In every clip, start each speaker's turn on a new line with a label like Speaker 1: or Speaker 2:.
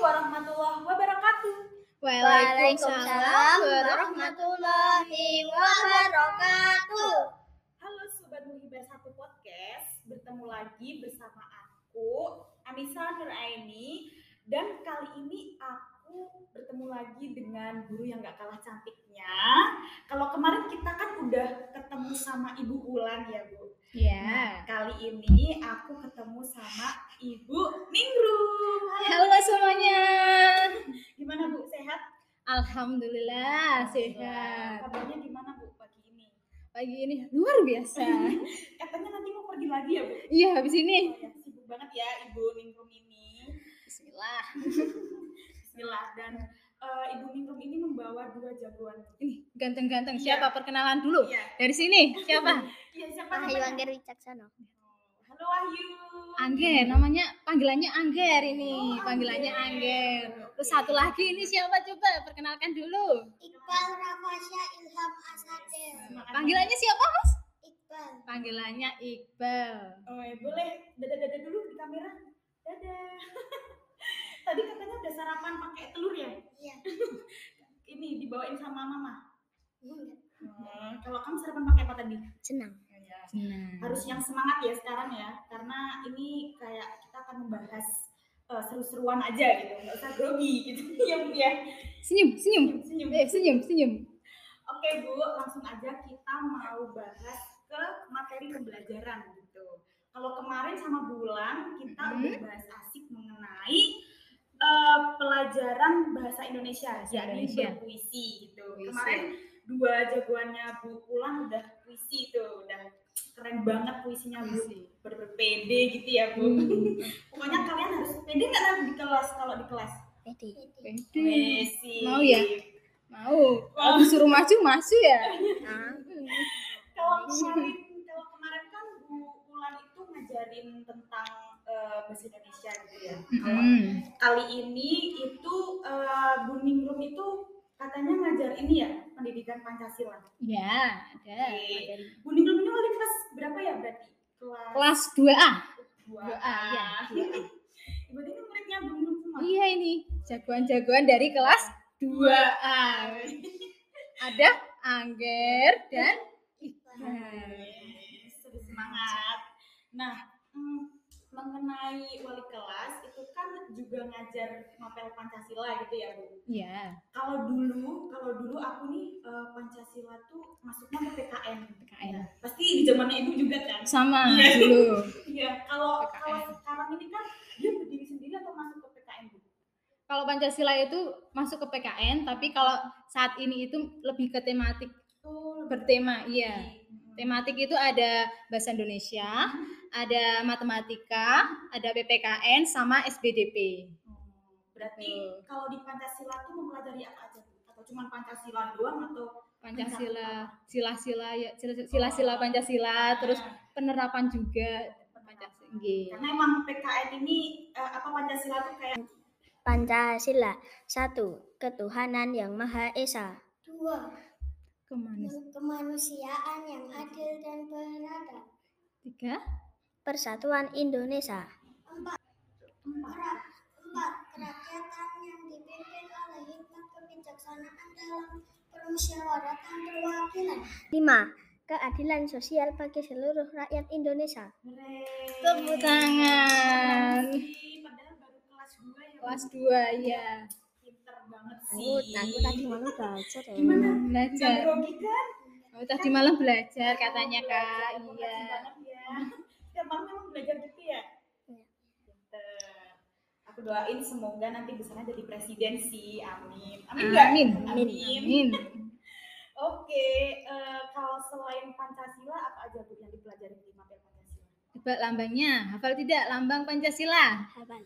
Speaker 1: warahmatullahi wabarakatuh.
Speaker 2: Waalaikumsalam warahmatullahi wabarakatuh.
Speaker 1: Halo Sobat Muhibah Satu Podcast, bertemu lagi bersama aku, Anissa Nuraini. Dan kali ini aku bertemu lagi dengan guru yang gak kalah cantiknya. Kalau kemarin kita kan udah ketemu sama Ibu Ulan ya Bu. Nah,
Speaker 2: Ya.
Speaker 1: kali ini aku ketemu sama Ibu Ningrum. Halo.
Speaker 2: Halo Alhamdulillah sehat.
Speaker 1: Kabarnya gimana Bu pagi ini?
Speaker 2: Pagi ini luar biasa.
Speaker 1: Katanya nanti mau pergi lagi ya Bu?
Speaker 2: Iya, habis ini.
Speaker 1: Oh, ya, sibuk banget ya Ibu Ningrum ini.
Speaker 2: Bismillah.
Speaker 1: Bismillah dan eh, Ibu Ningrum ini membawa dua jagoan.
Speaker 2: Ini ganteng-ganteng.
Speaker 1: Iya.
Speaker 2: Siapa perkenalan dulu?
Speaker 1: Iya.
Speaker 2: Dari sini. Siapa?
Speaker 1: Iya, siapa namanya?
Speaker 3: Angger Wicaksono.
Speaker 1: Halo Wahyu.
Speaker 2: Angger, namanya panggilannya Angger ini.
Speaker 1: Oh,
Speaker 2: Panggilannya
Speaker 1: Angger.
Speaker 2: Angger. Terus satu lagi ini siapa coba? Perkenalkan dulu.
Speaker 3: Iqbal Rafasya Ilham Asadir.
Speaker 1: Semangat.
Speaker 2: Panggilannya siapa, Mas?
Speaker 3: Iqbal.
Speaker 2: Panggilannya Iqbal.
Speaker 1: Oh, ya, boleh dada-dada dulu di kamera. Dadah. Tadi katanya udah sarapan pakai telur ya?
Speaker 3: Iya.
Speaker 1: Ini dibawain sama mama.
Speaker 3: Enggak.
Speaker 1: Hmm, kalau kamu sarapan pakai apa tadi?
Speaker 3: Senang.
Speaker 1: Harus yang semangat ya sekarang ya karena ini kayak kita akan membahas eh, seru-seruan aja gitu nggak usah grogi gitu ya bu ya
Speaker 2: senyum, senyum.
Speaker 1: senyum
Speaker 2: Eh, senyum, senyum.
Speaker 1: oke bu langsung aja kita mau bahas ke materi pembelajaran gitu kalau kemarin sama bulan kita
Speaker 2: Mhm.
Speaker 1: udah bahas asik mengenai eh, pelajaran bahasa Indonesia yakni
Speaker 2: Indonesia.
Speaker 1: berpuisi gitu
Speaker 2: Puisi.
Speaker 1: kemarin dua jagoannya Bu Pulang udah puisi tuh udah keren banget puisinya Bu
Speaker 2: Puisi.
Speaker 1: berpede gitu ya Bu.
Speaker 2: Hmm.
Speaker 1: Pokoknya kalian harus pede nggak nanti di kelas kalau di kelas.
Speaker 2: Pede.
Speaker 1: Puisi.
Speaker 2: Mau ya? Mau. Aku suruh maju, maju ya.
Speaker 1: Kalau kemarin kalau kemarin kan Bu Ulan itu ngajarin tentang eh, bahasa Indonesia gitu ya. Kalau
Speaker 2: Hmm.
Speaker 1: kali ini itu eh, Bu Ningrum itu katanya ngajar ini ya pendidikan Pancasila.
Speaker 2: Ya, ada.
Speaker 1: Bu Ningrum ini wali kelas berapa ya berarti? Kelas
Speaker 2: Kelas 2A.
Speaker 1: dua.
Speaker 2: 2A, ya. 2A.
Speaker 1: Ibu ini muridnya Bu Ningrum semua.
Speaker 2: Iya ini, jagoan-jagoan dari kelas 2A. Ada Angger dan Iqbal.
Speaker 1: Yes, terus semangat. Nah, mm, mengenai wali kelas itu kan juga ngajar novel Pancasila gitu ya, Bu.
Speaker 2: Iya,
Speaker 1: Kalau dulu, kalau dulu aku nih eh, Pancasila tuh masuknya ke PKN.
Speaker 2: PKN.
Speaker 1: Pasti di zamannya Ibu juga kan?
Speaker 2: Sama
Speaker 1: Iya.
Speaker 2: dulu.
Speaker 1: Iya, kalau kalau sekarang ini kan dia berdiri sendiri atau masuk ke PKN, Bu?
Speaker 2: Kalau Pancasila itu masuk ke PKN, tapi kalau saat ini itu lebih ke tematik
Speaker 1: Oh,
Speaker 2: bertema, iya.
Speaker 1: Hmm.
Speaker 2: Tematik itu ada bahasa Indonesia, ada matematika, ada PPKN sama SBDP.
Speaker 1: Oh, Berarti
Speaker 2: Betul.
Speaker 1: kalau di Pancasila tuh mempelajari apa aja? Atau cuma Pancasila doang atau
Speaker 2: Pancasila, sila-sila ya, sila- sila-sila Pancasila, terus penerapan juga Pancasila. Nggih.
Speaker 1: Karena emang PKN ini eh, apa Pancasila tuh kayak
Speaker 3: Pancasila. Satu. Ketuhanan yang Maha Esa. Dua. Kemanusiaan yang adil dan beradab.
Speaker 2: Tiga?
Speaker 3: Persatuan Indonesia.
Speaker 1: empat.
Speaker 3: Empat. Kerakyatan yang dipimpin oleh hikmat kebijaksanaan dalam permusyawaratan perwakilan. Lima. Keadilan sosial bagi seluruh rakyat Indonesia.
Speaker 2: Tepuk tangan.
Speaker 1: Padahal baru kelas 2 ya.
Speaker 2: Kelas 2 ya.
Speaker 1: Pinter banget sih.
Speaker 3: Aku, aku tadi malam belajar ya.
Speaker 1: Gimana?
Speaker 2: Belajar. Oh, tadi malam belajar katanya Kak. Iya.
Speaker 1: Tiap malam memang belajar gitu ya?
Speaker 3: Iya.
Speaker 1: Pinter. Aku doain semoga nanti bisanya jadi presiden sih. Amin. Amin
Speaker 2: Amin.
Speaker 1: nggak?
Speaker 2: Amin. Amin.
Speaker 1: Oke, eh, kalau selain Pancasila apa aja Bu yang dipelajari di materi Pancasila?
Speaker 2: Coba lambangnya. Hafal tidak lambang Pancasila?
Speaker 3: Hafal.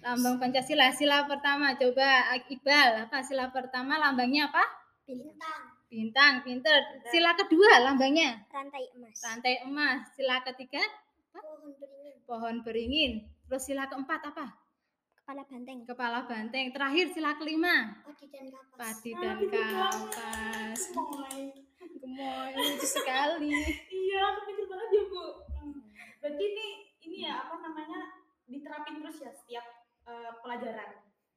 Speaker 2: Lambang Pancasila. Sila pertama. Coba Iqbal. Apa sila pertama lambangnya apa?
Speaker 3: Bintang.
Speaker 2: Bintang. Pinter. Sila kedua lambangnya?
Speaker 3: Rantai emas.
Speaker 2: Rantai emas. Sila ketiga
Speaker 3: Pohon beringin.
Speaker 2: pohon beringin. Terus sila keempat apa?
Speaker 3: Kepala banteng.
Speaker 2: Kepala banteng. Terakhir sila kelima.
Speaker 3: Padi dan kapas.
Speaker 2: Padi dan kapas.
Speaker 1: Gemoy.
Speaker 2: Gemoy, lucu sekali.
Speaker 1: Iya, aku pinter banget ya Bu. Hmm. Berarti ini ini ya apa namanya diterapin terus ya setiap eh, pelajaran.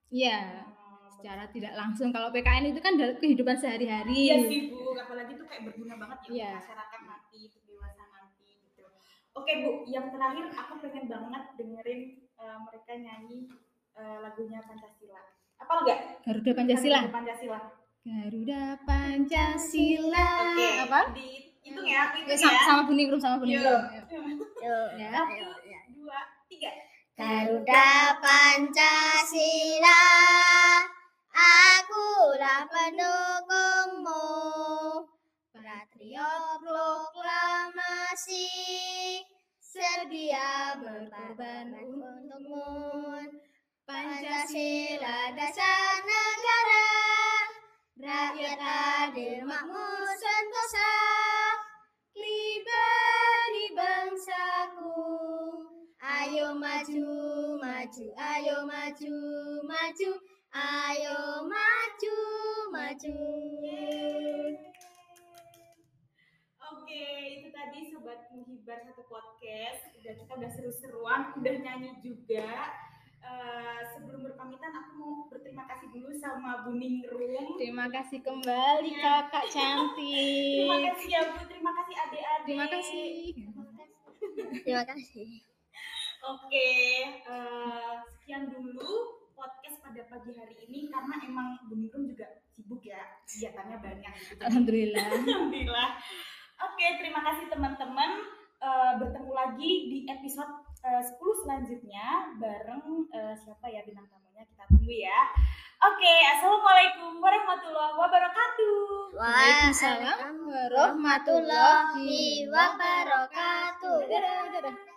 Speaker 2: Iya,
Speaker 1: Hmm,
Speaker 2: secara tidak langsung kalau PKN itu kan dalam kehidupan sehari-hari.
Speaker 1: Iya sih Bu, apalagi itu kayak berguna banget ya untuk masyarakat gitu. Oke Bu, yang terakhir aku pengen banget dengerin eh, mereka nyanyi eh, lagunya Pancasila. Apa enggak?
Speaker 2: Garuda Pancasila.
Speaker 1: Garuda Pancasila.
Speaker 2: Garuda Pancasila.
Speaker 1: Oke.
Speaker 2: Apa?
Speaker 1: Di hitung ya, aku
Speaker 2: Ya, sama,
Speaker 1: ya.
Speaker 2: sama bunyi rum sama bunyi
Speaker 1: Yuk.
Speaker 2: rum.
Speaker 3: Yuk,
Speaker 2: Ya.
Speaker 3: yuk.
Speaker 1: Dua, tiga.
Speaker 3: Garuda Pancasila, akulah pendukungmu. Sedia berkorban untukmu. Pancasila dasar negara, rakyat adil makmur sentosa, pribadi bangsaku. Ayo maju, maju, ayo maju, maju, ayo maju, maju.
Speaker 1: Muhibar satu podcast. Udah kita udah seru-seruan, udah nyanyi juga. Eh, sebelum berpamitan aku mau berterima kasih dulu sama Bu Ningrum.
Speaker 2: Terima kasih kembali Kakak
Speaker 1: Terima
Speaker 2: cantik.
Speaker 1: kasih ya Bu, terima kasih adik-adik.
Speaker 2: Terima kasih.
Speaker 3: Terima kasih.
Speaker 1: Oke, eh, sekian dulu podcast pada pagi hari ini karena emang Bu Ningrum juga sibuk ya, kegiatannya banyak. Gitu.
Speaker 2: Alhamdulillah.
Speaker 1: Alhamdulillah. Oke, terima kasih teman-teman. Eh, bertemu lagi di episode eh, 10 selanjutnya bareng eh, siapa ya bintang tamunya kita tunggu ya. Oke, assalamualaikum warahmatullahi wabarakatuh.
Speaker 2: Waalaikumsalam warahmatullahi
Speaker 3: wabarakatuh.
Speaker 2: Dadah, dadah.